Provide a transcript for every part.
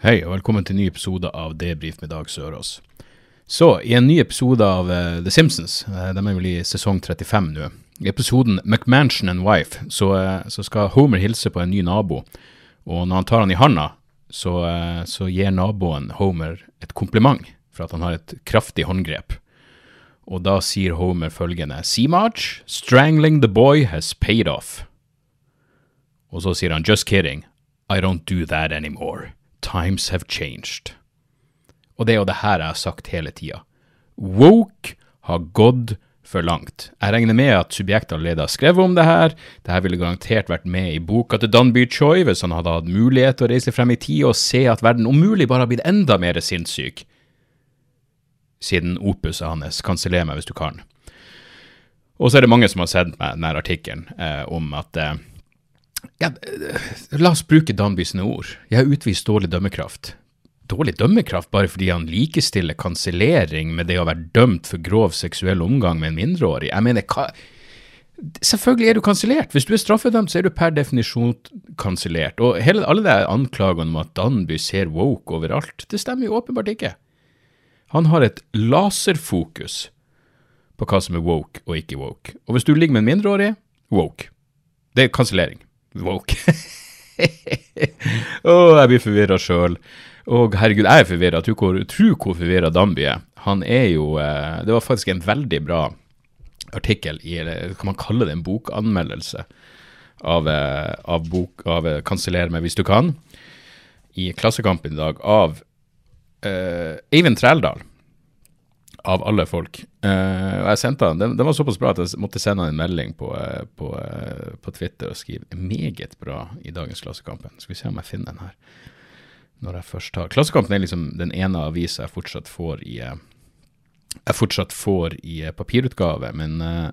Hei, og velkommen til en ny episode av Debrif med Dag Sørås. Så, i en ny episode av uh, The Simpsons, uh, de er vel i sesong 35 nå, i episoden McMansion and Wife, så, uh, så skal Homer hilse på en ny nabo, og når han tar han i handa, så, eh, så gir naboen Homer et kompliment for at han har et kraftig håndgrep. Og da sier Homer følgende, See Marge, strangling the boy has paid off. Og så sier han, just kidding, I don't do that anymore. Times have changed. Og det er jo det her jeg har sagt hele tida. Woke har gått for langt. Jeg regner med at subjektet allerede har skrevet om det her. Det her ville garantert vært med i boka til Dunby Choi hvis han hadde hatt mulighet til å reise frem i tid og se at verden om mulig bare har blitt enda mer sinnssyk. Siden opuset hans, kanseller meg hvis du kan. Og så er det mange som har sendt meg denne artikkelen eh, om at eh, ja, eh, La oss bruke Danby sine ord. Jeg har utvist dårlig dømmekraft. Dårlig dømmekraft bare fordi han likestiller kansellering med det å være dømt for grov seksuell omgang med en mindreårig. Jeg mener, hva Selvfølgelig er du kansellert. Hvis du er straffedømt, så er du per definisjon kansellert. Og hele, alle de anklagene om at Danby ser woke overalt, det stemmer jo åpenbart ikke. Han har et laserfokus på hva som er woke og ikke woke. Og hvis du ligger med en mindreårig, woke. Det er kansellering. Woke. Å, jeg blir forvirra sjøl. Og herregud, jeg er forvirra. Tro hvor, hvor forvirra Danby er. Han er jo eh, Det var faktisk en veldig bra artikkel i Kan man kalle det en bokanmeldelse av, eh, av bok av eh, 'Kanseller meg hvis du kan' i Klassekampen i dag av uh, Eivind Trældal av alle folk. Uh, og jeg sendte den, den var såpass bra at jeg måtte sende han en melding på, eh, på, eh, på Twitter og skrive 'meget bra' i dagens Klassekampen. Skal vi se om jeg finner den her. Når jeg først har Klassekampen er liksom den ene avisa jeg fortsatt får i jeg fortsatt får i papirutgave, men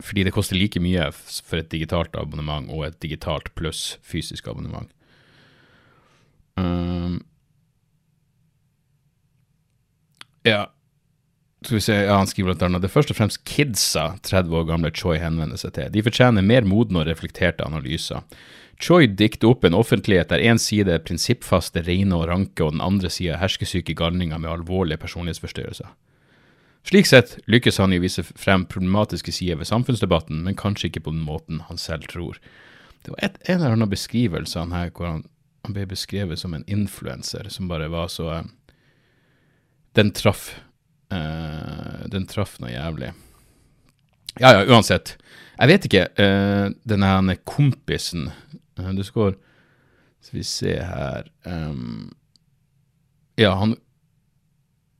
fordi det koster like mye for et digitalt abonnement og et digitalt pluss fysisk abonnement. Um, ja, skal vi se, ja, han skriver blant annet det er først og fremst kidsa 30 år gamle Choi henvender seg til. De fortjener mer modne og reflekterte analyser. Choi dikter opp en offentlighet der én side er prinsippfaste, rene og ranke, og den andre sida er herskesyke galninger med alvorlige personlighetsforstyrrelser. Slik sett lykkes han i å vise frem problematiske sider ved samfunnsdebatten, men kanskje ikke på den måten han selv tror. Det var et, en eller annen beskrivelse han her hvor han, han ble beskrevet som en influenser, som bare var så eh, Den traff eh, Den traff noe jævlig. Ja, ja, uansett. Jeg vet ikke. Uh, denne kompisen uh, du står Skal vi se her um, Ja, han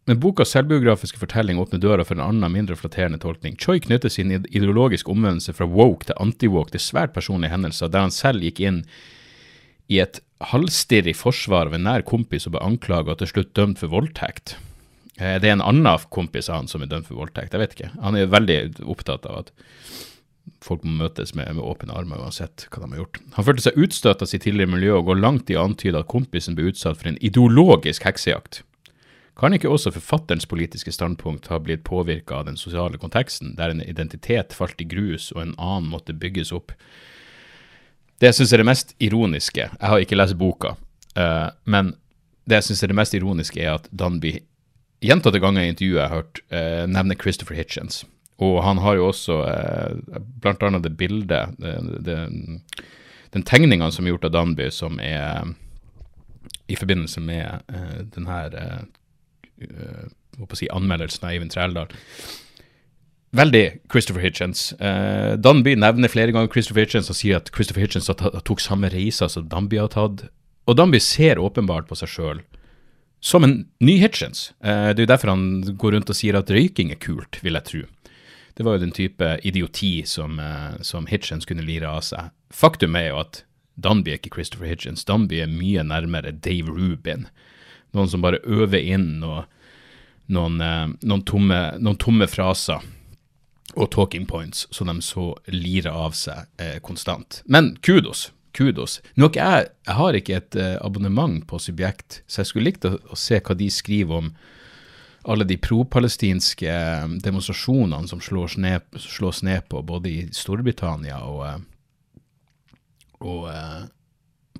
men bokas selvbiografiske fortelling åpner døra for en annen, mindre flatterende tolkning. Choi knytter sin ide- ideologiske omvendelse fra woke til anti-woke til svært personlige hendelser, der han selv gikk inn i et halvstirrig forsvar av en nær kompis og ble anklaget og til slutt dømt for voldtekt. Eh, Det er en annen kompis av han som er dømt for voldtekt, jeg vet ikke. Han er veldig opptatt av at folk må møtes med, med åpne armer uansett hva de har gjort. Han følte seg utstøtt av sitt tidligere miljø og går langt i å antyde at kompisen ble utsatt for en ideologisk heksejakt. Kan ikke også forfatterens politiske standpunkt ha blitt påvirka av den sosiale konteksten, der en identitet falt i grus og en annen måtte bygges opp? Det jeg syns er det mest ironiske Jeg har ikke lest boka, eh, men det jeg syns er det mest ironiske, er at Danby gjentatte ganger i intervjuet jeg har hørt, eh, nevner Christopher Hitchens. Og han har jo også eh, annet det bildet, det, det, den tegninga som er gjort av Danby, som er i forbindelse med eh, den her eh, hva på å si, anmeldelsen av Eivind Trældal. Veldig Christopher Hitchens. Eh, Danby nevner flere ganger Christopher Hitchens og sier at Christopher Hitchens tok samme reiser som Danby har tatt. Og Danby ser åpenbart på seg sjøl som en ny Hitchens. Eh, det er jo derfor han går rundt og sier at røyking er kult, vil jeg tro. Det var jo den type idioti som, eh, som Hitchens kunne lire av seg. Faktum er jo at Danby er ikke Christopher Hitchens. Danby er mye nærmere Dave Rubin. Noen som bare øver inn og noen, eh, noen, tomme, noen tomme fraser og talking points, som de så lirer av seg eh, konstant. Men kudos. Kudos. Nå har jeg, jeg har ikke et eh, abonnement på Subjekt, så jeg skulle likt å, å se hva de skriver om alle de pro-palestinske eh, demonstrasjonene som slås ned, slås ned, på både i Storbritannia og, eh, og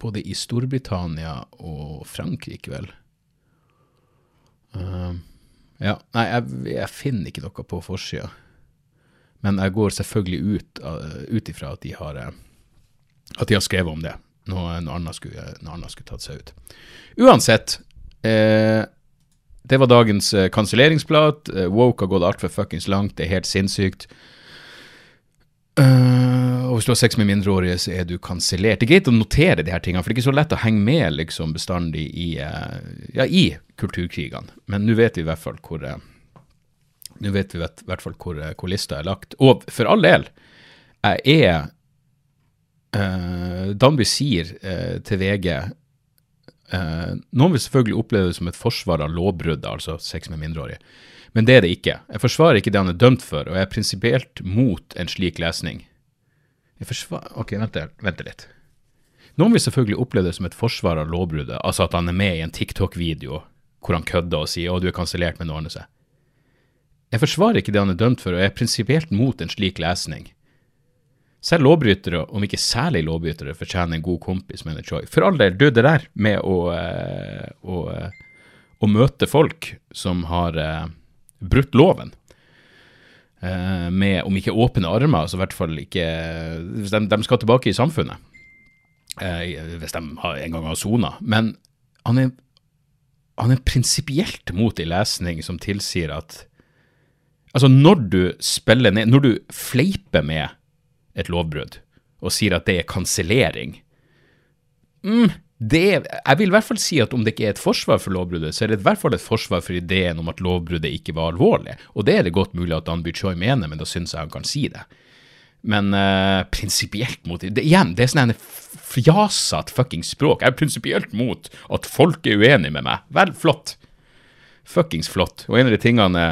Både i Storbritannia og Frankrike, vel. Uh, ja, nei, jeg, jeg, finner ikke noe på forsida. Men jeg går selvfølgelig ut, ut ifra at de har at de har skrevet om det. når, noe, annet, skulle, skulle tatt seg ut. Uansett, eh, det var dagens eh. Eh, woke har gått altfor fuckings langt, det er helt sinnssykt. Uh, og hvis du har sex med mindreårige, så er du kansellert. Det er greit å notere de her tingene, for det er ikke så lett å henge med liksom bestandig i, uh, ja, i kulturkrigene. Men nå vet vi i hvert fall hvor uh, Nå vet vi hvert fall hvor, hvor lista er lagt. Og for all del, jeg er Danby sier uh, til VG uh, Noen vil selvfølgelig oppleve det som et forsvar av lovbruddet, altså sex med mindreårige. Men det er det ikke. Jeg forsvarer ikke det han er dømt for, og jeg er prinsipielt mot en slik lesning. Jeg forsvarer Ok, vent, vent litt. Noen vil selvfølgelig oppleve det som et forsvar av lovbruddet, altså at han er med i en TikTok-video hvor han kødder og sier 'å, du er kansellert, men det ordner seg'. Jeg forsvarer ikke det han er dømt for, og jeg er prinsipielt mot en slik lesning. Selv lovbrytere, om ikke særlig lovbrytere, fortjener en god kompis, mener Choi. For all del, du, det der med å, eh, å, eh, å møte folk som har uh, brutt loven, med om ikke åpne armer, så i hvert fall ikke de, de skal tilbake i samfunnet, hvis de har, en gang har sona. Men han er, han er prinsipielt mot en lesning som tilsier at Altså, når du spiller ned Når du fleiper med et lovbrudd og sier at det er kansellering mm, Jeg vil i hvert fall si at om det ikke er et forsvar for lovbruddet, så er det i hvert fall et forsvar for ideen om at lovbruddet ikke var alvorlig. Og det er det godt mulig at Danby Choi mener, men da syns jeg han kan si det. Men uh, prinsipielt mot det, Igjen, det er sånn fjasete fuckings språk. Jeg er prinsipielt mot at folk er uenig med meg. Vel, flott. Fuckings flott. Og en av de tingene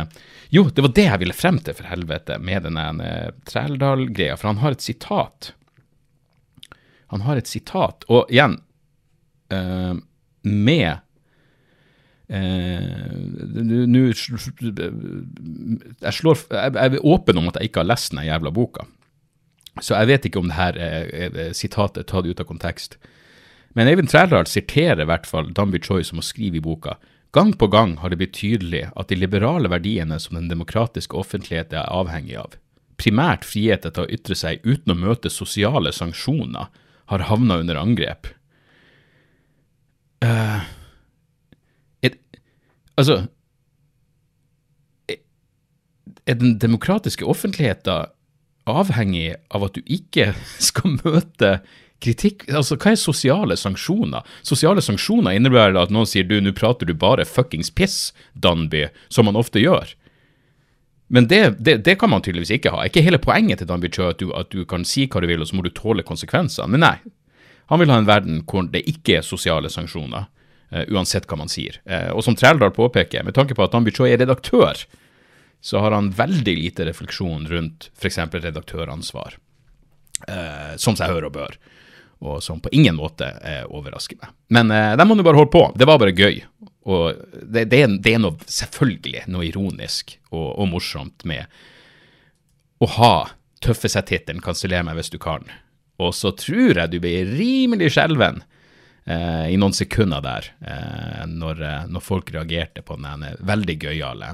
jo, det var det jeg ville frem til, for helvete, med denne uh, Trældal-greia, for han har et sitat. Han har et sitat, og igjen, uh, med uh, Nå Jeg slår jeg, jeg er åpen om at jeg ikke har lest den jævla boka, så jeg vet ikke om det her er, sitatet er tatt ut av kontekst. Men Eivind Trældal siterer i hvert fall Danby Choi som å skrive i boka. Gang på gang har det blitt tydelig at de liberale verdiene som den demokratiske offentlighet er avhengig av, primært frihet til å ytre seg uten å møte sosiale sanksjoner, har havna under angrep. Uh, altså Er den demokratiske offentligheten avhengig av at du ikke skal møte kritikk Altså, hva er sosiale sanksjoner? Sosiale sanksjoner innebærer at noen sier du, nå prater du bare fuckings piss, Danby, som man ofte gjør. Men det, det, det, kan man tydeligvis ikke ha. Ikke hele poenget til Danby Chø at at du kan si hva du vil, og så må du tåle konsekvenser. Men nei. Han vil ha en verden hvor det ikke er sosiale sanksjoner, uh, uansett hva man sier. Uh, og som Trældal påpeker, med tanke på at Danby Chø er redaktør, så har han veldig lite refleksjon rundt f.eks. redaktøransvar, uh, som seg hør og bør og som på ingen måte eh, overrasker meg. Men eh, de må nå bare holde på. Det var bare gøy. Og det, det, er, det er, noe, selvfølgelig noe ironisk og, og, morsomt med å ha tøffe seg-tittelen 'Kanseller meg hvis du kan', og så tror jeg du blir rimelig skjelven eh, i noen sekunder der, eh, når, eh, når, folk reagerte på den veldig gøyale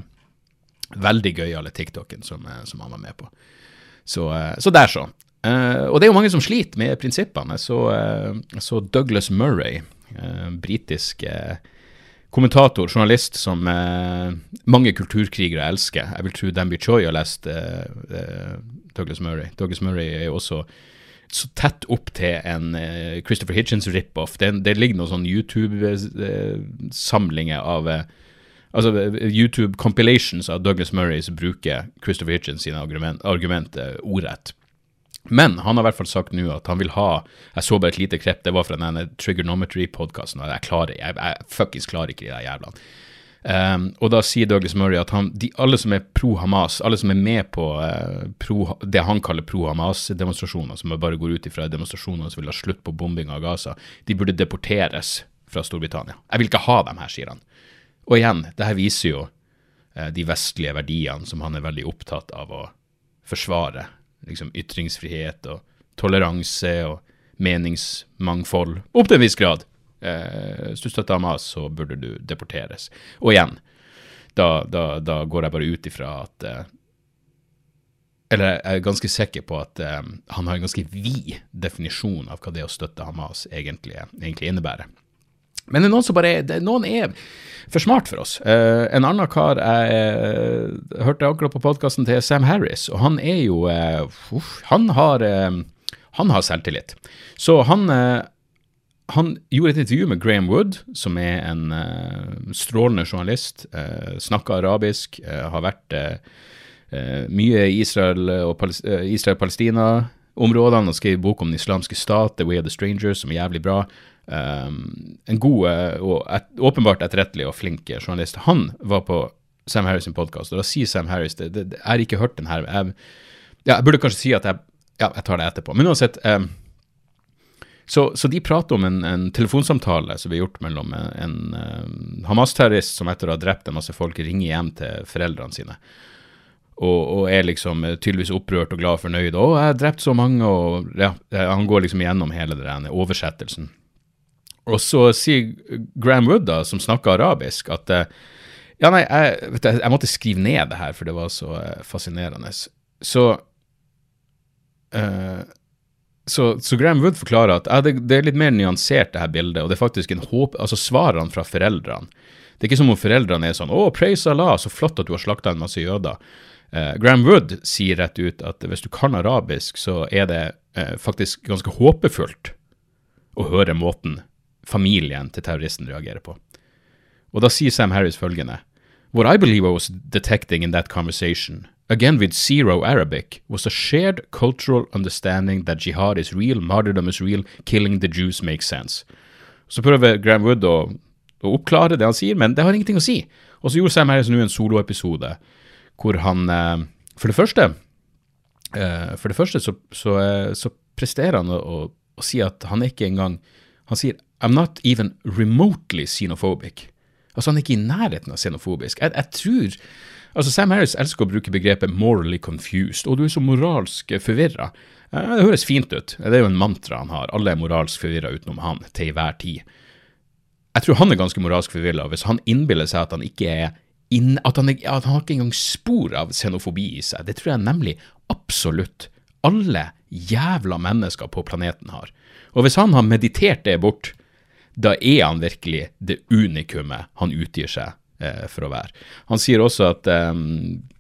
veldig gøyale TikToken som, eh, som han var med på. Så, så der, så. Uh, og det er jo mange som sliter med prinsippene. Så, uh, så Douglas Murray, uh, britisk kommentator, journalist som mange kulturkrigere elsker. Jeg vil tro Danby Choi har lest Douglas Murray. Douglas Murray er jo også så tett opp til en Christopher Hitchens rip-off. Det, det, ligger noen sånne YouTube-samlinger av Altså YouTube compilations av Douglas Murray som bruker Christopher Hitchens sine argument, argument ordrett Men han har i hvert fall sagt nå at han vil ha Jeg så bare et lite krepp, det var fra den Trigonometry-podkasten, jeg klarer jeg, jeg fuckings klarer ikke de der jævlene. Um, og da sier Douglas Murray at han, de, alle som er pro Hamas, alle som er med på uh, pro, det han kaller pro Hamas-demonstrasjoner, som bare går ut ifra demonstrasjoner som vil ha slutt på bombing av Gaza, de burde deporteres fra Storbritannia. Jeg vil ikke ha dem her, sier han. Og igjen, det her viser jo uh, de vestlige verdiene som han er veldig opptatt av å forsvare liksom ytringsfrihet og toleranse og meningsmangfold, opp til en viss grad. Eh, hvis du støtter Hamas, så burde du deporteres. Og igjen, da, da, da går jeg bare ut ifra at eh, Eller jeg er ganske sikker på at eh, han har en ganske vid definisjon av hva det å støtte Hamas egentlig, egentlig innebærer. Men det er noen som bare er, noen er for smart for oss. Uh, en annen kar jeg uh, hørte akkurat på podkasten til Sam Harris, og han er jo uh, han, har, han har selvtillit. Så han han gjorde et intervju med Graham Wood, som er en strålende journalist. Snakker arabisk, har vært mye i Israel og Israel-Palestina-områdene. Han skrev bok om den islamske stat, The Way of the Stranger, som er jævlig bra. Um, en god eh, og et, åpenbart etterrettelig og flink journalist. Han var på Sam Harris' sin podkast, og da sier Sam Harris det, det, Jeg har ikke hørt den her. Jeg, ja, jeg burde kanskje si at jeg Ja, jeg tar det etterpå. Men uansett um, så, så, de prater om en, en, telefonsamtale som blir gjort mellom en, en um, Hamas-terrorist som etter å ha drept en masse folk, ringer hjem til foreldrene sine. Og, og, er liksom tydeligvis opprørt og glad og fornøyd. 'Å, jeg har drept så mange', og ja, han går liksom gjennom hele den oversettelsen. Og så sier Graham Wood, da, som snakker arabisk, at eh, Ja, nei, jeg, du, jeg måtte skrive ned det her, for det var så uh, fascinerende. Så, uh, så, så Graham Wood forklarer at ja, det, det, er litt mer nyansert, det her bildet, og det er faktisk en håp Altså svarene fra foreldrene. Det er ikke som om foreldrene er sånn 'Å, praise Allah, så flott at du har slakta en masse jøder'. Uh, Graham Wood sier rett ut at hvis du kan arabisk, så er det faktisk ganske håpefullt å høre måten familien til terroristen reagerer på. Og da sier Sam Harris følgende What I believe I was detecting in that conversation, again with zero Arabic, was a shared cultural understanding that jihad is real, martyrdom is real, killing the Jews makes sense. Så prøver Graham Wood å, å oppklare det han sier, men det har ingenting å si. Og så gjorde Sam Harris nå en soloepisode hvor han eh, For det første eh, For det første så, så, eh, så presterer han å, å, si at han ikke engang Han sier I'm not even remotely xenophobic. Altså, han er ikke i nærheten av xenofobisk. Jeg, jeg tror Altså, Sam Harris elsker å bruke begrepet 'morally confused', og du er så moralsk forvirra. Det høres fint ut. Det er jo en mantra han har. Alle er moralsk forvirra utenom han, til enhver tid. Jeg tror han er ganske moralsk forvirra hvis han innbiller seg at han ikke er inn, at, han, at han ikke engang spor av xenofobi i seg. Det tror jeg nemlig absolutt alle jævla mennesker på planeten har. Og hvis han har meditert det bort, da er han virkelig det unikumet han utgir seg eh, for å være. Han sier også at eh,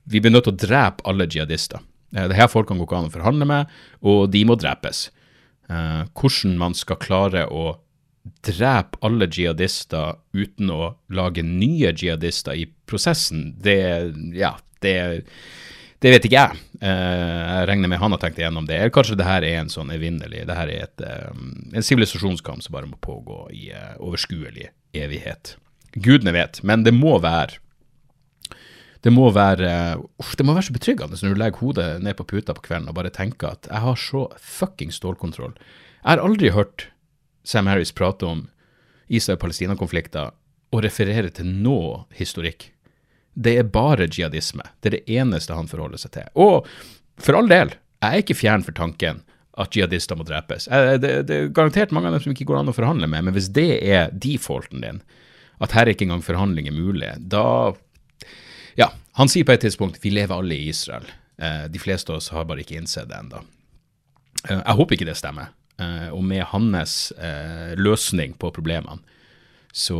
vi blir nødt til å drepe alle jihadister. Eh, det her folkene går ikke an å forhandle med, og de må drepes. Eh, hvordan man skal klare å drepe alle jihadister uten å lage nye jihadister i prosessen, det, ja, det det vet ikke jeg. Eh, jeg regner med han har tenkt igjennom det. Eller kanskje det her er en sånn evinnelig Det her er et, eh, en sivilisasjonskamp som bare må pågå i eh, overskuelig evighet. Gudene vet, men det må være det må være uff, det må være så betryggende når du legger hodet ned på puta på kvelden og bare tenker at jeg har så fucking stålkontroll. Jeg har aldri hørt Sam Harris prate om Israel-Palestina-konflikter og referere til noe historikk. Det er bare jihadisme. Det er det eneste han forholder seg til. Og for all del, jeg er ikke fjern for tanken at jihadister må drepes. Det, er garantert mange av dem som ikke går an å forhandle med, men hvis det er defaulten din, at her er ikke engang forhandling er mulig, da Ja, han sier på et tidspunkt vi lever alle i Israel. Eh, de fleste av oss har bare ikke innsett det ennå. Eh, jeg håper ikke det stemmer. Eh, og med hans løsning på problemene så,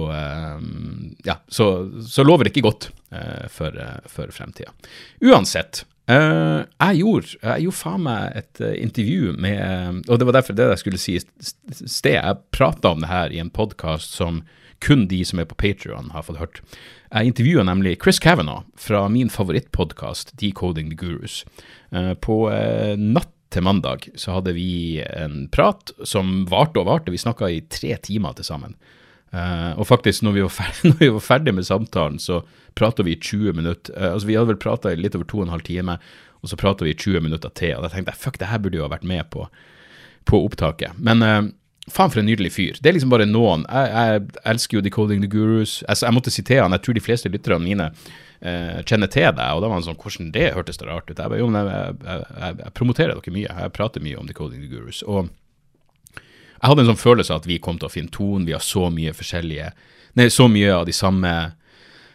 ja, så, så lover det ikke godt. Eh, for, eh, for fremtida. Uansett. Uh, jeg, gjorde, jeg gjorde faen meg et intervju med Og det var derfor det jeg skulle si i sted. Jeg prata om det her i en podkast som kun de som er på Patrion har fått hørt. Jeg intervjua nemlig Chris Kavanagh fra min favorittpodkast Decoding the Gurus. På natt til mandag, så hadde vi en prat som varte og varte. Vi snakka i tre timer til sammen. Uh, og faktisk, når vi, var ferdig, ferdig med samtalen, så prata vi i 20 minutter. Uh, altså, vi hadde vel prata i litt over to og en halv time, og så prata vi i 20 minutter til. Og da tenkte jeg fuck, det her burde jo ha vært med på, på opptaket. Men uh, faen for en nydelig fyr. Det er liksom bare noen. Jeg, jeg elsker jo Decoding the Gurus. Jeg, jeg måtte sitere han. Jeg tror de fleste lytterne mine kjenner til deg. Og da var han sånn Hvordan det hørtes det rart ut? Jeg, bare, jo, jeg, jeg, jeg, promoterer dere mye. Jeg prater mye om Decoding the Gurus. Og jeg hadde en sånn følelse av at vi kom til å finne tonen. Vi har så mye forskjellige Nei, så mye av de samme,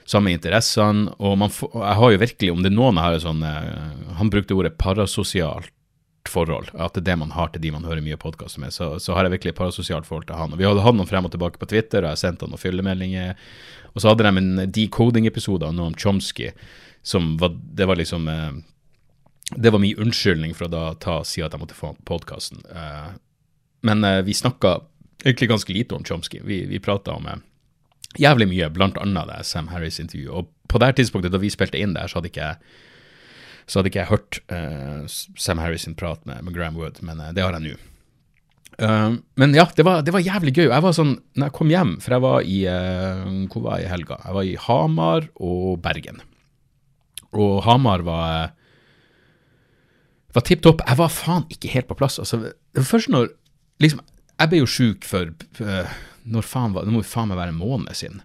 samme interessene. Og man, jeg har jo virkelig, om det er noen jeg har sånn eh, Han brukte ordet parasosialt forhold, at det er det man har til de man hører mye podkaster med, så, så, har jeg virkelig et parasosialt forhold til han. Og Vi hadde hatt noen frem og tilbake på Twitter, og jeg sendte han noen fyllemeldinger. Og så hadde de en decoding-episode av noe om Chomsky, som var, det var liksom eh, Det var min unnskyldning for å da ta, si at jeg måtte få podkasten. Eh, men eh, vi snakka egentlig ganske lite om Chomsky. Vi, vi prata om jævlig mye, blant annet det Sam Harris-intervjuet. Og på det tidspunktet da vi spilte inn der, så hadde ikke jeg så hadde ikke jeg hørt uh, Sam Harris sin prat med, med Graham Wood, men uh, det har jeg nå. Uh, men ja, det var, det var, jævlig gøy. Jeg var sånn, når jeg kom hjem, for jeg var i Hvor var jeg i helga? Jeg var i Hamar og Bergen. Og Hamar var var tipp topp. Jeg var faen ikke helt på plass. Altså, først når liksom, Jeg ble jo sjuk for når faen Det må jo faen meg være en måned siden.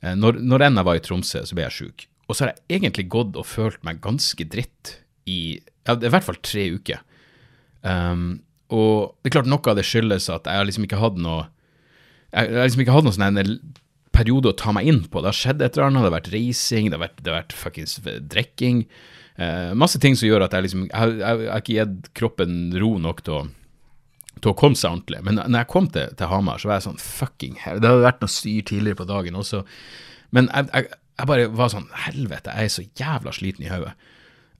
Når, når enn jeg var i Tromsø, så ble jeg sjuk. Og så har jeg egentlig gått og følt meg ganske dritt i ja, i hvert fall tre uker. Um, og det er klart noe av det skyldes at jeg har liksom ikke hatt noe Jeg har liksom ikke hatt noen sånn periode å ta meg inn på. Det har skjedd et eller annet. Det har vært reising, det har vært, det har vært fuckings drikking. Uh, masse ting som gjør at jeg liksom jeg har ikke gitt kroppen ro nok til å, til å komme seg ordentlig. Men når jeg kom til, til Hamar, så var jeg sånn fucking hell. Det hadde vært noe styr tidligere på dagen også. Men jeg, jeg, jeg bare var sånn Helvete, jeg er så jævla sliten i hodet.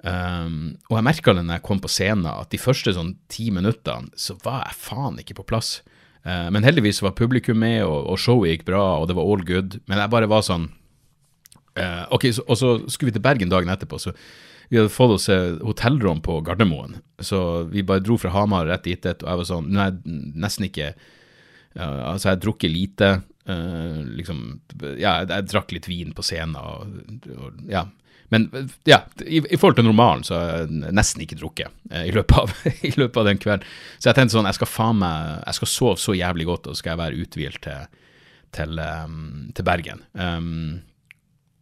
Um, og jeg merka det når jeg kom på scenen, at de første sånn ti minuttene så var jeg faen ikke på plass. Uh, men heldigvis var publikum med, og, og, showet gikk bra, og det var all good. Men jeg bare var sånn uh, Ok, så, og så skulle vi til Bergen dagen etterpå, så vi hadde fått oss hotellrom på Gardermoen. Så vi bare dro fra Hamar rett dit, og jeg var sånn Nå er jeg nesten ikke uh, Altså, jeg har drukket lite. Uh, liksom Ja, jeg, jeg, drakk litt vin på scenen og, og ja. Men ja, i, i, forhold til normalen så har jeg nesten ikke drukket uh, i, løpet av, i, løpet av, den kvelden. Så jeg tenkte sånn, jeg skal faen meg Jeg skal sove så jævlig godt, og så skal jeg være uthvilt til, til, um, til Bergen. Um,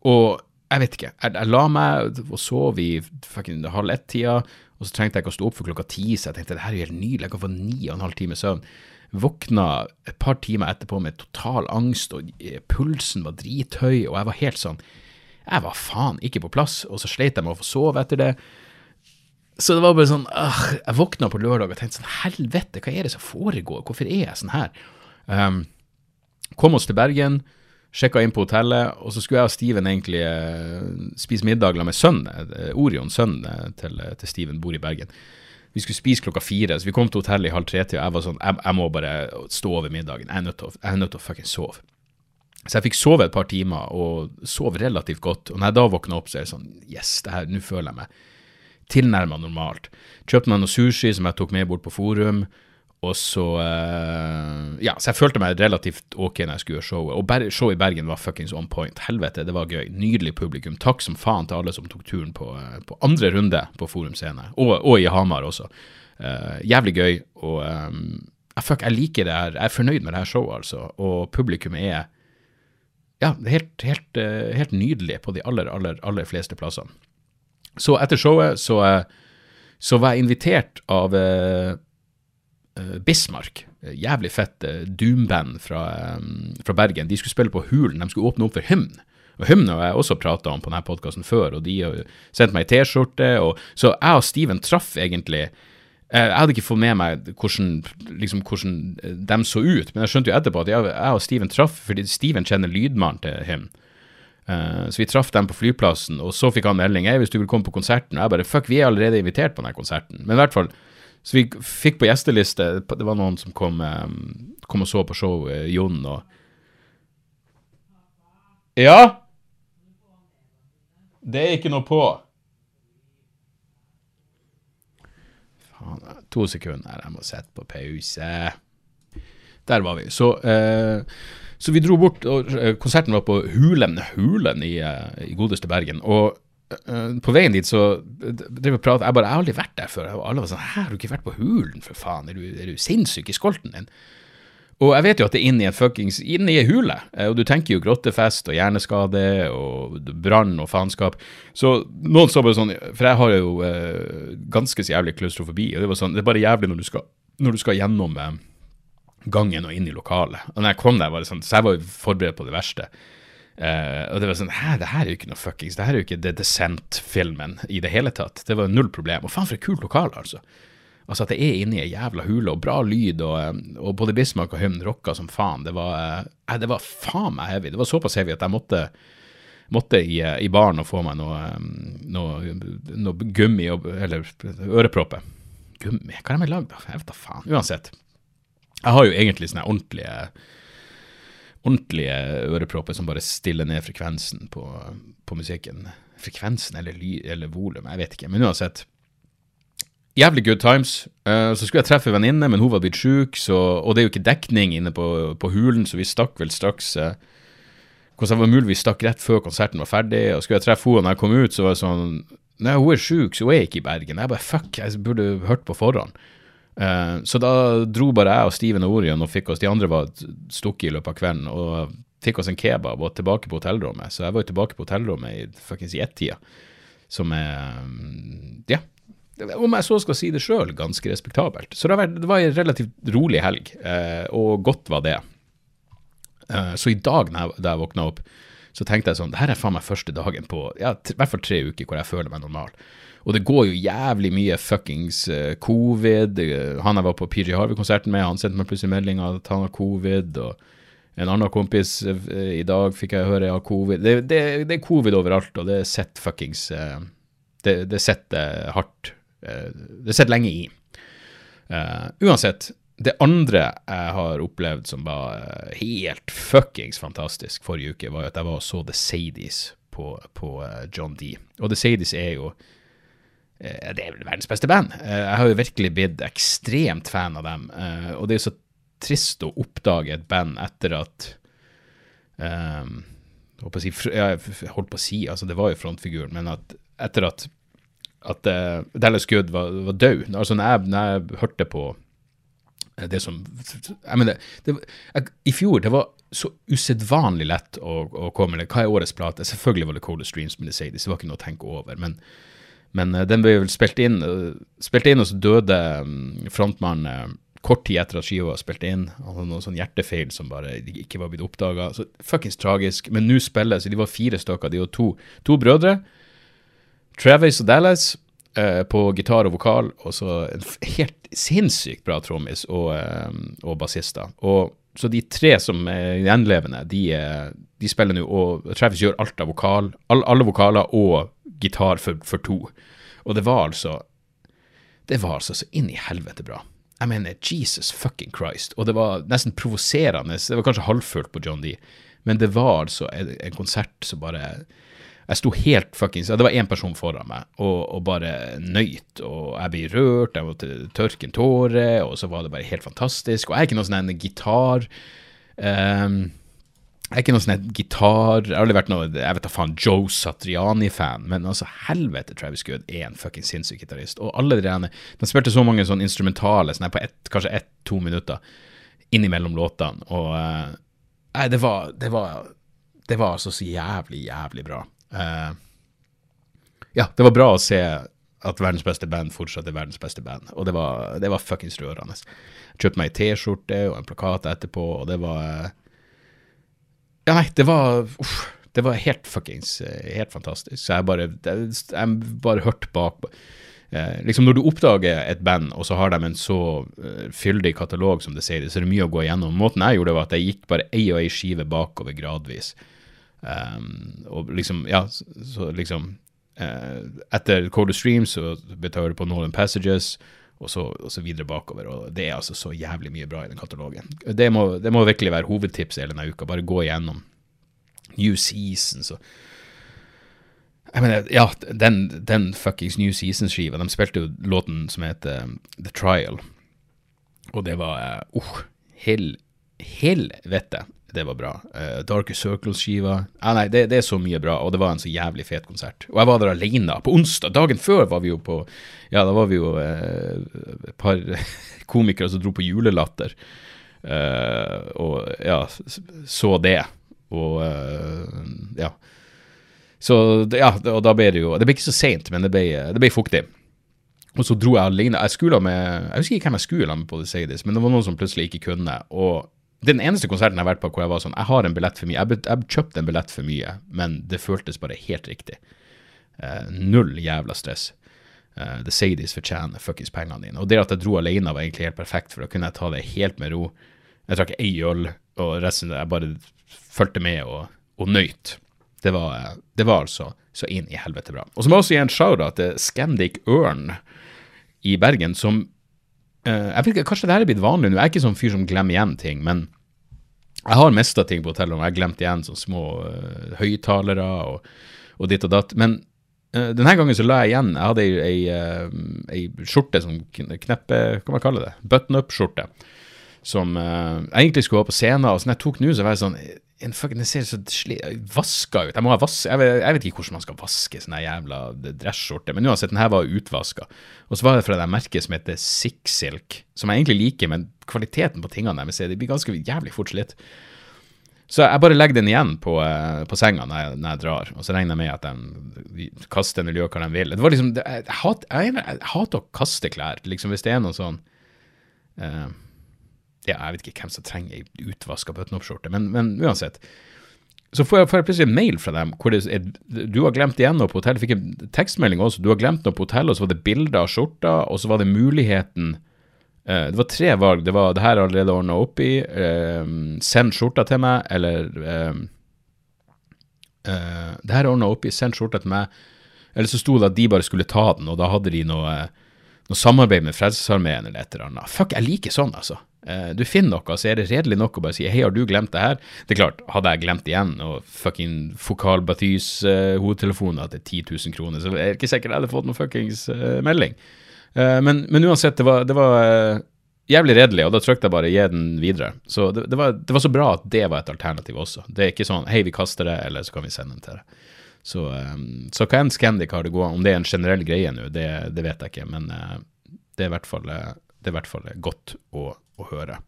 og jeg vet ikke. Jeg, jeg la meg og sov i fucking halv ett-tida, og så trengte jeg ikke å stå opp for klokka ti, så jeg tenkte det her er jo helt nydelig, jeg kan få ni og en halv time søvn. Våkna et par timer etterpå med total angst, og eh, pulsen var drithøy, og jeg var helt sånn Jeg var faen ikke på plass, og så sleit jeg med å få sove etter det. Så det var bare sånn øh, Jeg våkna på lørdag og tenkte sånn Helvete, hva er det som foregår? Hvorfor er jeg sånn her? Um, kom oss til Bergen, sjekka inn på hotellet, og så skulle jeg og Steven egentlig uh, spise middag med sønnen, uh, Orion, sønnen til, til Steven, bor i Bergen. Vi skulle spise klokka fire, så vi kom til hotellet i halv tre-tida. Jeg var sånn, jeg, jeg, må bare stå over middagen. Jeg er nødt til, jeg er nødt til å fucking sove. Så jeg fikk sove et par timer, og sov relativt godt. Og når jeg da våkna opp, så er det sånn Yes, det her, nå føler jeg meg tilnærma normalt. Kjøpte meg noe sushi som jeg tok med bort på Forum. Og så uh, Ja, så jeg følte meg relativt ok når jeg skulle gjøre showet. Og showet i Bergen var fuckings on point. Helvete, det var gøy. Nydelig publikum. Takk som faen til alle som tok turen på, uh, på andre runde på Forum Scene. Og, og, i Hamar også. Uh, jævlig gøy. Og um, fuck, jeg liker det her. Jeg er fornøyd med det her showet, altså. Og publikum er ja, helt, helt, helt nydelig på de aller, aller, aller fleste plassene. Så etter showet så, så var jeg invitert av uh, Bismarck. Jævlig fett uh, doomband fra, fra, Bergen. De skulle spille på Hulen. De skulle åpne opp for Hymn. Og Hymn har jeg også prata om på denne podkasten før, og de har sendt meg ei T-skjorte. Så jeg og Steven traff egentlig Jeg hadde ikke fått med meg hvordan, liksom, hvordan de så ut, men jeg skjønte jo etterpå at jeg og Steven traff fordi Steven kjenner lydmannen til Hymn. Uh, så vi traff dem på flyplassen, og så fikk han melding hey, hvis du vil komme på konserten. Og jeg bare fuck, vi er allerede invitert på denne konserten. Men i hvert fall, så vi fikk på gjesteliste Det var noen som kom, kom og så på show, eh, Jon og Ja? Det er ikke noe på. Faen, To sekunder, jeg må sette på pause. Der var vi. Så, eh, så vi dro bort, og eh, konserten var på Hulen, Hulen i, eh, i godeste Bergen. Og eh, på veien dit så drev vi og pratet, jeg bare, jeg har aldri vært der før. Og alle var sånn, hæ, har du ikke vært på Hulen, for faen? Er du, er du sinnssyk i skolten din? Og jeg vet jo at det er inne i en fuckings inne i ei hule, eh, og du tenker jo grottefest og hjerneskade og brann og faenskap. Så noen sa bare sånn, for jeg har jo eh, ganske så jævlig klaustrofobi, og det var sånn, det er bare jævlig når du skal, når du skal gjennom eh, gangen og inn i lokalet. Og når jeg kom der, var det sånn, så jeg var jo forberedt på det verste. Eh, og det var sånn, hæ, det her er jo ikke noe fuckings, det her er jo ikke The Descent-filmen i det hele tatt. Det var null problem. Og faen for et kult lokal, altså. Altså at det er inni ei jævla hule, og bra lyd, og, eh, og både Bismarck og Hymn rocka som faen. Det var, eh, det var faen meg heavy. Det var såpass heavy at jeg måtte, måtte i, eh, i baren og få meg noe, noe, noe gummi, eller ørepropper. Gummi? Hva har de lagd av? Jeg vet da faen. Uansett. Jeg har jo egentlig sånne ordentlige ordentlige ørepropper som bare stiller ned frekvensen på, på musikken. Frekvensen eller, eller volum, jeg vet ikke. Men uansett. Jævlig good times. Uh, så skulle jeg treffe venninne, men hun var blitt sjuk, og det er jo ikke dekning inne på, på hulen, så vi stakk vel straks uh, Hvordan det var mulig vi stakk rett før konserten var ferdig, og skulle jeg treffe henne når jeg kom ut, så var det sånn Nei, hun er sjuk, så hun er ikke i Bergen. Jeg bare fuck, jeg burde hørt på forhånd. Uh, så da dro bare jeg og Steven og Orion og fikk oss De andre var stukket i løpet av kvelden, og fikk oss en kebab og tilbake på hotellrommet. Så jeg var jo tilbake på hotellrommet i fuckings ett-tida, som er Ja, om jeg så skal si det sjøl, ganske respektabelt. Så det var, det en relativt rolig helg, eh, og godt var det. Eh, så i dag da jeg våkna opp, så tenkte jeg sånn Det her er faen meg første dagen på ja, i hvert fall tre uker hvor jeg føler meg normal. Og det går jo jævlig mye fuckings uh, covid. Han jeg var på PG Harvey-konserten med, han sendte meg plutselig melding at han har covid. Og en annen kompis uh, i dag fikk jeg høre jeg har covid. Det, det, det, er covid overalt, og det sitter fuckings Det, det sitter hardt Eh, det sitter lenge i. Uh, uansett, det andre jeg har opplevd som var helt fuckings fantastisk forrige uke, var at jeg var og så The Sadies på, på John D. Og The Sadies er jo det er vel verdens beste band. jeg har jo virkelig blitt ekstremt fan av dem. og det er jo så trist å oppdage et band etter at um, holdt på si, jeg holdt på å si, altså det var jo frontfiguren, men at etter at at uh, Dallas Good var, var død. Altså, når jeg, når jeg, hørte på eh, det som Jeg mener, det, jeg, I fjor det var så usedvanlig lett å, å komme med Hva er årets plate? Selvfølgelig var det Coldest Streams med sier, det var ikke noe å tenke over. Men, men uh, den ble vel spilt inn, uh, spilt inn og så døde um, frontmannen kort tid etter at skiva var spilt inn. Han hadde noen sånn hjertefeil som bare ikke var blitt oppdaga. Fuckings tragisk. Men nå spiller så de var fire stykker. De var to, to brødre. Travis og Dallas eh, på gitar og vokal, og så en helt sinnssykt bra trommis og, eh, og bassister. Og så de tre som er gjenlevende, de, de spiller nå, og Travis gjør alt av vokal, all, alle vokaler og gitar for, for, to. Og det var altså Det var altså så inn i helvete bra. Jeg mener, Jesus fucking Christ. Og det var nesten provoserende. Det var kanskje halvfølt på John D, men det var altså en, en konsert som bare jeg sto helt fuckings Det var én person foran meg, og, og bare nøyt. Og jeg ble rørt, jeg måtte tørke en tåre, og så var det bare helt fantastisk. Og jeg er ikke noen sånn gitar um, Jeg er ikke noen sånn gitar Jeg har aldri vært noe jeg vet da faen, Joe Satriani-fan, men altså, helvete, Travis Good er en fucking sinnssyk gitarist. Og alle de rene De spilte så mange sånn instrumentale, sånn på ett, kanskje ett-to minutter innimellom låtene, og uh, Nei, det var, det var det var altså så jævlig, jævlig bra. Uh, ja, det var bra å se at verdens beste band fortsatt er verdens beste band, og det var, det var fuckings rørende. Kjøpte meg ei T-skjorte og en plakat etterpå, og det var Ja, nei, det var uff, det var helt fuckings helt fantastisk. Så jeg bare, jeg bare hørte bak eh, liksom Når du oppdager et band, og så har de en så uh, fyldig katalog som det sier, så er det mye å gå igjennom. Måten jeg gjorde det, var at jeg gikk bare ei og ei skive bakover gradvis. Um, og liksom, ja, så, så liksom uh, Etter Cold of Stream så betaler du på Northern Passages, og så, og så, videre bakover. Og det er altså så jævlig mye bra i den katalogen. Det må, det må virkelig være hovedtipset hele denne uka. Bare gå igjennom New Seasons og Jeg mener, ja, den, den fuckings New Season-skiva, de spilte jo låten som heter um, The Trial, og det var uh, hel, helvete. Det var bra. Uh, Darker Circles-skiva ah, Nei, det, det, er så mye bra, og det var en så jævlig fet konsert. Og jeg var der alene på onsdag. Dagen før var vi jo på Ja, da var vi jo uh, et par komikere som dro på julelatter. Uh, og ja, så det. Og ja. Så ja, og da ble det jo Det ble ikke så seint, men det ble, det ble, fuktig. Og så dro jeg alene. Jeg med Jeg husker ikke hvem jeg skulle med på The men det var noen som plutselig ikke kunne. Og den eneste konserten jeg har vært på hvor jeg var sånn Jeg har en billett for mye. Jeg, jeg kjøpte en billett for mye, men det føltes bare helt riktig. Uh, null jævla stress. Uh, The Sadies fortjener fuckings pengene dine. Og det at jeg dro alene, var egentlig helt perfekt, for da kunne jeg ta det helt med ro. Jeg trakk ei øl, og resten jeg bare fulgte med og, og nøyt. Det var, det var, altså så inn i helvete bra. Og så må jeg også gi en shout-out til Scandic Ørn i Bergen, som jeg vet ikke, Kanskje det her er blitt vanlig nå, jeg er ikke sånn fyr som glemmer igjen ting, men jeg har mista ting på hotellet, og jeg har glemt igjen sånne små uh, høyttalere og, og, ditt og datt. Men uh, denne gangen så la jeg igjen Jeg hadde ei, ei, uh, ei skjorte som kneppe Hva man kalle det? Button-up-skjorte. Som jeg egentlig skulle ha på scenen, og så når jeg tok nå, så var jeg sånn en fucking, ser så vaska ut. Jeg, må ha vas jeg, vet, jeg vet ikke hvordan man skal vaske sånne jævla dresskjorter, men uansett, den her var utvaska. Og så var det fra det merket som heter Sixsilk, som jeg egentlig liker, men kvaliteten på tingene deres de blir ganske jævlig fort slitt. Så jeg bare legger den igjen på, uh, på senga når jeg, når jeg, drar, og så regner jeg med at de kaster den eller gjør hva de vil. Det var liksom, jeg, hater, jeg, hater å kaste klær, liksom hvis det er noe sånn uh, ja, jeg vet ikke hvem som trenger ei utvaska button-opp-skjorte, men, men, uansett. Så får jeg, får jeg, plutselig en mail fra dem hvor det er du har glemt igjen noe på hotellet. Fikk en tekstmelding også. Du har glemt noe på hotellet, og så var det bilder av skjorta, og så var det muligheten uh, Det var tre valg. Det var det her allerede ordna opp i. Uh, send skjorta til meg, eller uh, Det her er ordna opp i, send skjorta til meg. Eller så sto det at de bare skulle ta den, og da hadde de noe, noe samarbeid med Frelsesarmeen eller et eller annet. Fuck, jeg liker sånn, altså. Eh, du finner noe, så er det redelig nok å bare si 'hei, har du glemt det her?' Det er klart, hadde jeg glemt igjen, og fucking Fokal Bathys uh, hodetelefoner til 10 000 kroner, så er det ikke sikkert jeg hadde fått noen fuckings uh, melding. Uh, men, men, uansett, det var, det var jævlig redelig, og da trykte jeg bare 'gi den videre'. Så det, det, var, det, var, så bra at det var et alternativ også. Det er ikke sånn 'hei, vi kaster det', eller så kan vi sende den til deg. Så, um, så hva enn Scandic har det gående, om det er en generell greie nå, det, det, vet jeg ikke, men det er i hvert fall, er i hvert fall godt å å høre.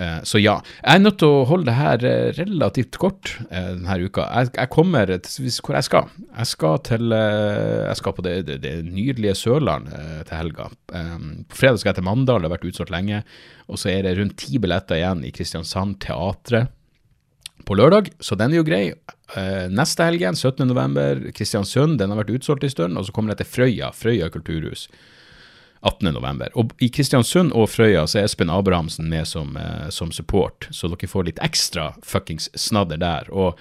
Eh, så ja, jeg er nødt til å holde det her eh, relativt kort eh, denne uka. Jeg, jeg kommer til hvor jeg skal. Jeg skal, til, jeg skal på det, det, det nydelige Sørland til helga. På fredag skal jeg til Mandal, det har vært utsolgt lenge. Og så er det rundt ti billetter igjen i Kristiansand Teatret på lørdag, så den er jo grei. Neste helg igjen, 17.11., Kristiansund, den har vært utsolgt en stund. Og så kommer det til Frøya, Frøya kulturhus. 18.11. Og i Kristiansund og Frøya så er Espen Abrahamsen med som, eh, som, support, så dere får litt ekstra fuckings snadder der. Og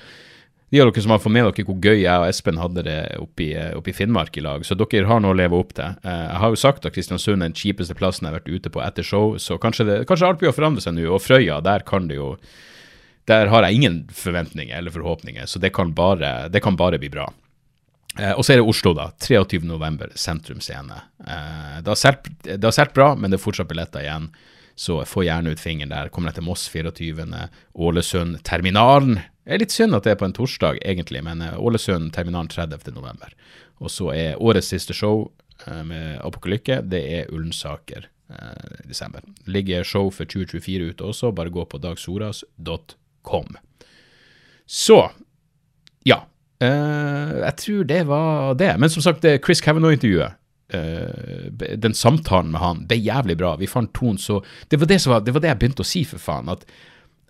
de av dere som har fått med dere hvor gøy jeg og Espen hadde det oppe i, eh, Finnmark i lag, så dere har noe å leve opp til. Eh, jeg har jo sagt at Kristiansund er den kjipeste plassen jeg har vært ute på etter show, så kanskje, det, kanskje alt blir å forandre seg nå. Og Frøya, der kan det jo Der har jeg ingen forventninger eller forhåpninger, så det kan bare, det kan bare bli bra. Eh, og så er det Oslo, da. 23.11. Sentrum Scene. Eh, det, har solgt bra, men det er fortsatt billetter igjen. Så få gjerne ut fingeren der. Kommer jeg til Moss 24., Ålesund, Terminalen. Det er litt synd at det er på en torsdag, egentlig, men eh, Ålesund, Terminalen 30.11. Og så er årets siste show eh, med Apokalykke, det er Ullensaker eh, i desember. Ligger show for 2024 ute også, bare gå på dagsoras.com. Så, ja. Uh, jeg tror det var det. Men som sagt, Chris Kavanagh-intervjuet, uh, den samtalen med han, ble jævlig bra. Vi fant tonen så det var det, var, det var det, jeg begynte å si, for faen. At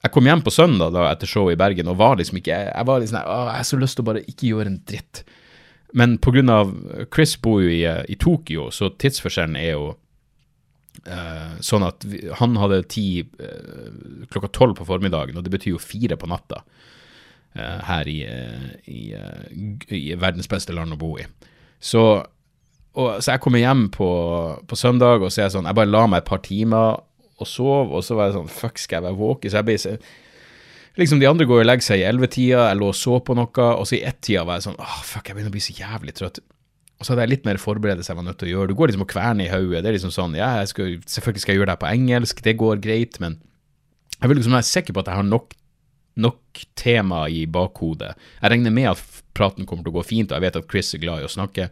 jeg kom hjem på søndag da, etter showet i Bergen og var liksom ikke Jeg var liksom Å, jeg har så lyst til å bare ikke gjøre en dritt. Men av Chris bor jo i, i Tokyo, så tidsforskjellen er jo sånn at vi, han hadde tid klokka tolv på formiddagen, og det betyr jo fire på natta. Eh, her i, eh, i, eh, i, verdens beste land å bo i. Så, og, så jeg kommer hjem på, på, søndag, og så er jeg sånn Jeg bare la meg et par timer og sov, og så var jeg sånn Fuck, skal jeg være våken? Så jeg ble Liksom De andre går og legger seg i ellevetida, jeg lå og så på noe, og så i ett-tida var jeg sånn åh, fuck, jeg begynner å bli så jævlig trøtt. Og så hadde jeg litt mer forberedelse jeg var nødt til å gjøre. Du går liksom og kverner i hodet. Det er liksom sånn, ja, skal, selvfølgelig skal jeg gjøre det her på engelsk, det går greit, men jeg vil liksom være sikker på at jeg har nok, nok tema i bakhodet. Jeg regner med at praten kommer til å gå fint, og jeg vet at Chris er glad i å snakke.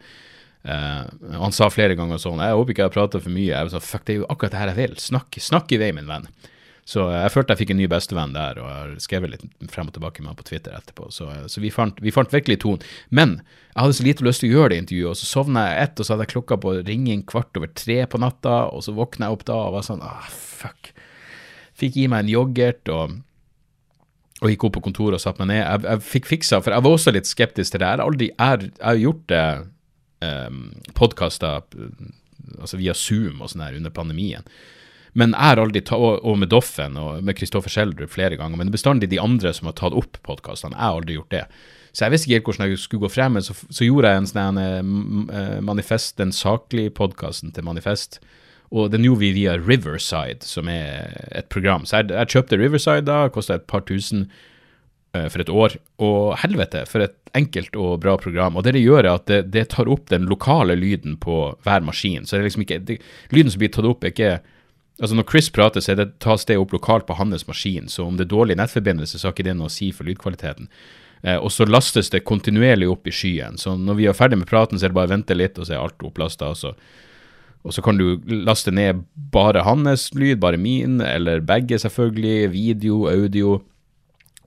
Uh, han sa flere ganger sånn Jeg håper ikke jeg har prata for mye. Jeg var sånn, Fuck, det er jo akkurat det her jeg vil. Snakk, snakk i vei, min venn. Så jeg følte jeg fikk en ny bestevenn der, og har skrevet litt frem og tilbake med han på Twitter etterpå. Så, så vi, fant, vi, fant, virkelig tonen. Men jeg hadde så lite lyst til å gjøre det intervjuet, og så sovna jeg ett, og så hadde jeg klokka på ringing kvart over tre på natta, og så våkna jeg opp da og var sånn ah, fuck. Fikk i meg en yoghurt og og gikk opp på kontoret og satte meg ned. Jeg, jeg, fikk fiksa, for jeg var også litt skeptisk til det. Jeg har aldri jeg, jeg har gjort det um, podkaster altså via Zoom og sånn her under pandemien. Men jeg har aldri tatt, og, med Doffen og med Kristoffer Schjelderup flere ganger, men bestandig de andre som har tatt opp podkastene. Jeg har aldri gjort det. Så jeg visste ikke helt hvordan jeg skulle gå frem, men så, så gjorde jeg en sånn uh, manifest, den saklige podkasten til Manifest. Og den gjorde vi via Riverside, som er et program. Så jeg, jeg kjøpte Riverside da, kosta et par tusen uh, for et år. Og helvete, for et enkelt og bra program. Og det det gjør, er at det, det tar opp den lokale lyden på hver maskin. Så det er liksom ikke, det, lyden som blir tatt opp, er ikke Altså Når Chris prater, så det, tas det opp lokalt på hans maskin, så om det er dårlig nettforbindelse, så har ikke det noe å si for lydkvaliteten. Eh, og så lastes det kontinuerlig opp i skyen. Så når vi er ferdig med praten, så er det bare å vente litt, og så er alt opplasta. Og, og så kan du laste ned bare hans lyd, bare min, eller begge, selvfølgelig. Video, audio.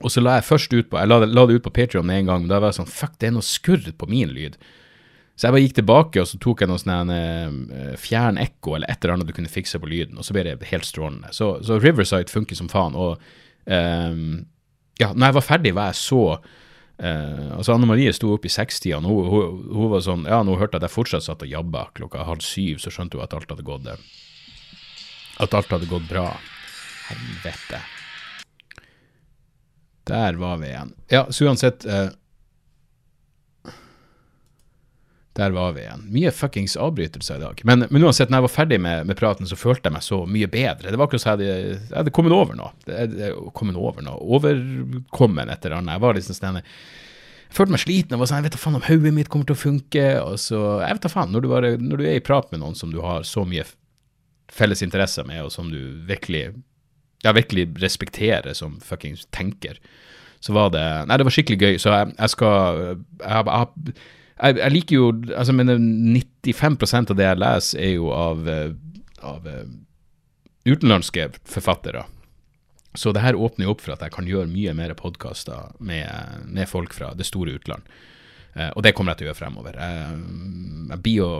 Og så la jeg først ut på Jeg la la det ut på Patrion med en gang, men da var jeg sånn Fuck, det er noe skurr på min lyd. Så jeg bare gikk tilbake og så tok jeg noe sånn uh, fjern ekko eller et eller annet du kunne fikse på lyden, og så ble det helt strålende. Så, så Riverside funker som faen. Og um, ja, når jeg var ferdig, var jeg så uh, Altså, Anne Marie sto opp i sekstida, og hun, hun, hun, var sånn Ja, nå hørte at jeg fortsatt satt og jabba klokka halv syv, så skjønte hun at alt hadde gått At alt hadde gått bra. Helvete. Der var vi igjen. Ja, så uansett uh, Der var vi igjen. Mye fuckings avbrytelser i dag. Men, men uansett, når jeg var ferdig med, med, praten, så følte jeg meg så mye bedre. Det var akkurat som jeg hadde, jeg hadde kommet over noe. Jeg, kommet over noe. Overkommen et eller annet. Jeg var liksom sånn Jeg følte meg sliten og var sånn Jeg vet da faen om hodet mitt kommer til å funke. Og så Jeg vet da faen. Når du, bare, når du er i prat med noen som du har så mye felles interesser med, og som du virkelig ja, virkelig respekterer som fuckings tenker, så var det Nei, det var skikkelig gøy. Så jeg, jeg skal jeg, jeg, jeg, jeg, liker jo altså, men 95% av det jeg leser, er jo av, eh, av uh, utenlandske forfattere. Så det her åpner jo opp for at jeg kan gjøre mye mer podkaster med, med, folk fra det store utland. Eh, og det kommer jeg til å gjøre fremover. Jeg, jeg blir å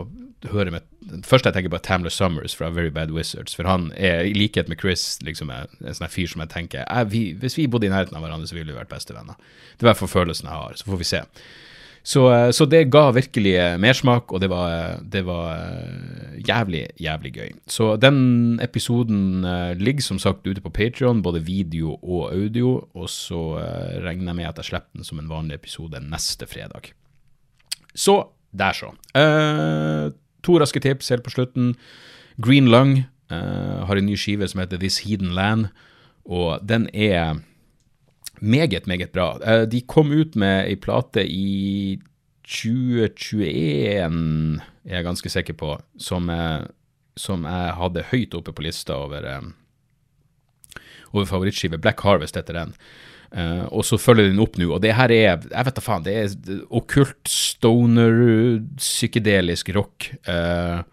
høre med Først jeg tenker på Tamler Summers fra Very Bad Wizards. For han er, i likhet med Chris, liksom en sånn fyr som jeg tenker jeg, vi, Hvis vi bodde i nærheten av hverandre, så ville vi vært bestevenner. Det er i hvert fall følelsen jeg har. Så får vi se. Så, eh, så, det ga virkelig eh, mersmak, og det var, eh, det var, jævlig, jævlig gøy. Så den episoden ligger som sagt ute på Patrion, både video og audio, og så regner jeg med at jeg slipper den som en vanlig episode neste fredag. Så der, så. Uh, to raske tips helt på slutten. Green Lung uh, har en ny skive som heter This Hidden Land, og den er meget, meget bra. Eh, de kom ut med ei plate i 2021, er jeg ganske sikker på, som, som jeg hadde høyt oppe på lista over, eh, over favorittskive. Black Harvest heter den. Uh, og så følger den opp nå, og det her er jeg vet da faen, det er okkult, stoner, psykedelisk rock. Uh,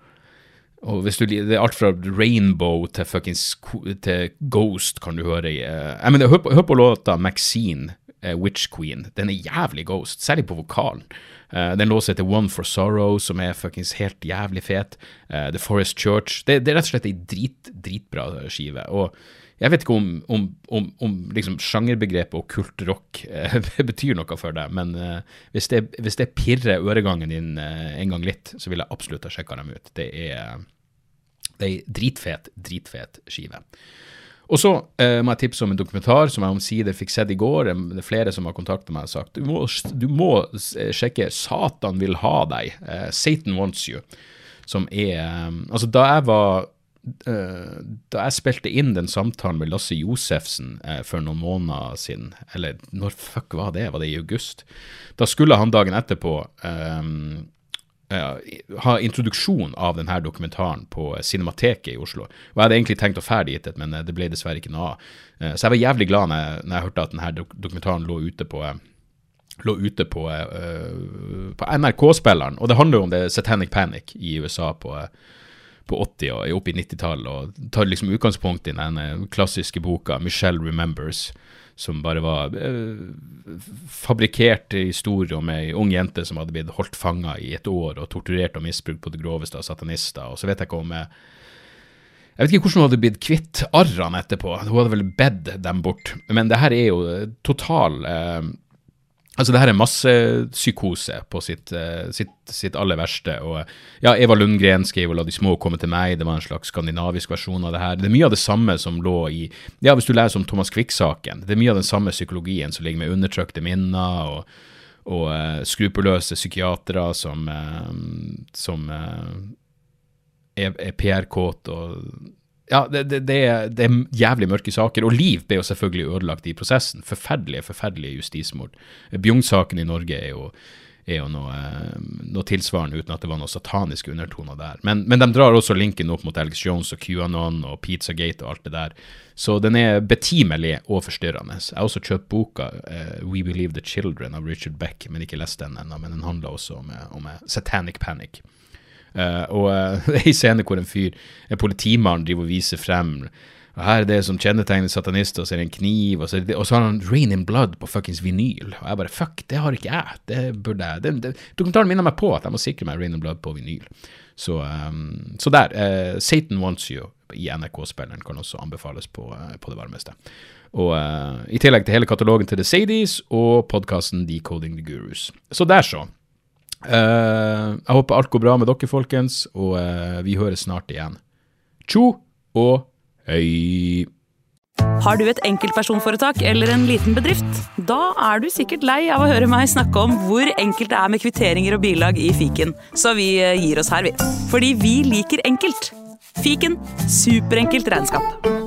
og hvis du, Det er alt fra Rainbow til fuckings til Ghost kan du høre i. Jeg mener, hør, hør på låta Maxine, uh, Witch Queen. Den er jævlig Ghost, særlig på vokalen. Uh, den låsa heter One for Sorrow, som er fuckings helt jævlig fet. The Forest Church. Det, det, er rett og slett ei drit, dritbra skive. Og jeg vet ikke om, om, om, om liksom sjangerbegrepet og kultrock eh, betyr noe for deg, men eh, hvis, det, hvis, det, pirrer øregangen din eh, en gang litt, så vil jeg absolutt ha sjekka dem ut. Det er, er dritfet, dritfet skive. Og så eh, må jeg tipse om en dokumentar som jeg omsider fikk sett i går. Det er flere som har kontaktet meg og sagt du må, du må sjekke 'Satan vil ha deg'. Eh, 'Satan wants you'. Som er Altså, da jeg var eh, da jeg spilte inn den samtalen med Lasse Josefsen eh, for noen måneder siden, eller når fuck var det, var det i august? Da skulle han dagen etterpå eh, eh, ha introduksjon av denne dokumentaren på Cinemateket i Oslo. Og Jeg hadde egentlig tenkt å fære dit, men eh, det ble dessverre ikke noe av. Eh, så jeg var jævlig glad når jeg, når jeg hørte at denne dokumentaren lå ute på eh, lå ute på, uh, på NRK-spilleren. Og det handler jo om det Satanic Panic i USA på, på 80- og opp i 90-tallet. Og tar liksom utgangspunkt i den klassiske boka 'Michelle Remembers', som bare var eh, fabrikkert historie om ei ung jente som hadde blitt holdt fanga i et år og torturert og misbrukt på det groveste av satanister. Og så vet jeg ikke om jeg jeg vet ikke hvordan hun hadde blitt kvitt arrene etterpå. Hun hadde vel bedt dem bort. Men det her er jo total eh, Altså, det her er massepsykose på sitt, uh, sitt, sitt, aller verste. Og ja, Eva Lundgren skrev 'La de små komme til meg', det var en slags skandinavisk versjon av det her. Det er mye av det samme som lå i Ja, hvis du leser om Thomas Quick-saken, det er mye av den samme psykologien som ligger med undertrykte minner og, og uh, skrupelløse psykiatere som, uh, som er, er PR-kåte og ja, det, det, det, er, det, er, jævlig mørke saker. Og Liv ble jo selvfølgelig ødelagt i prosessen. Forferdelige, forferdelige justismord. Bjugn-saken i Norge er jo, er jo noe, noe, tilsvarende, uten at det var noen sataniske undertoner der. Men, men, de drar også linken opp mot Alex Jones og QAnon og Pizzagate og alt det der. Så den er betimelig og forstyrrende. Jeg har også kjøpt boka uh, We Believe the Children av Richard Beck, men ikke lest den ennå. Men den handler også om, om Satanic Panic. Uh, og uh, det er en scene hvor en fyr, en politimann, driver og viser frem og Her er det som kjennetegner satanister, så er det en kniv, og så, det, og så har han Rain in Blood på fuckings vinyl. Og jeg bare fuck, det har ikke jeg. Det burde jeg. Det, det, dokumentaren minner meg på at jeg må sikre meg Rain in Blood på vinyl. Så, um, så der. Uh, Satan Wants You i NRK-spilleren kan også anbefales på, på det varmeste. Og i tillegg til hele katalogen til The Sadies og podkasten Decoding the Gurus. Så der, så. Uh, jeg håper alt går bra med dere, folkens, og uh, vi høres snart igjen. Tjo og hei! Har du et enkeltpersonforetak eller en liten bedrift? Da er du sikkert lei av å høre meg snakke om hvor enkelt det er med kvitteringer og bilag i fiken, så vi uh, gir oss her, vi. Fordi vi liker enkelt. Fiken superenkelt regnskap.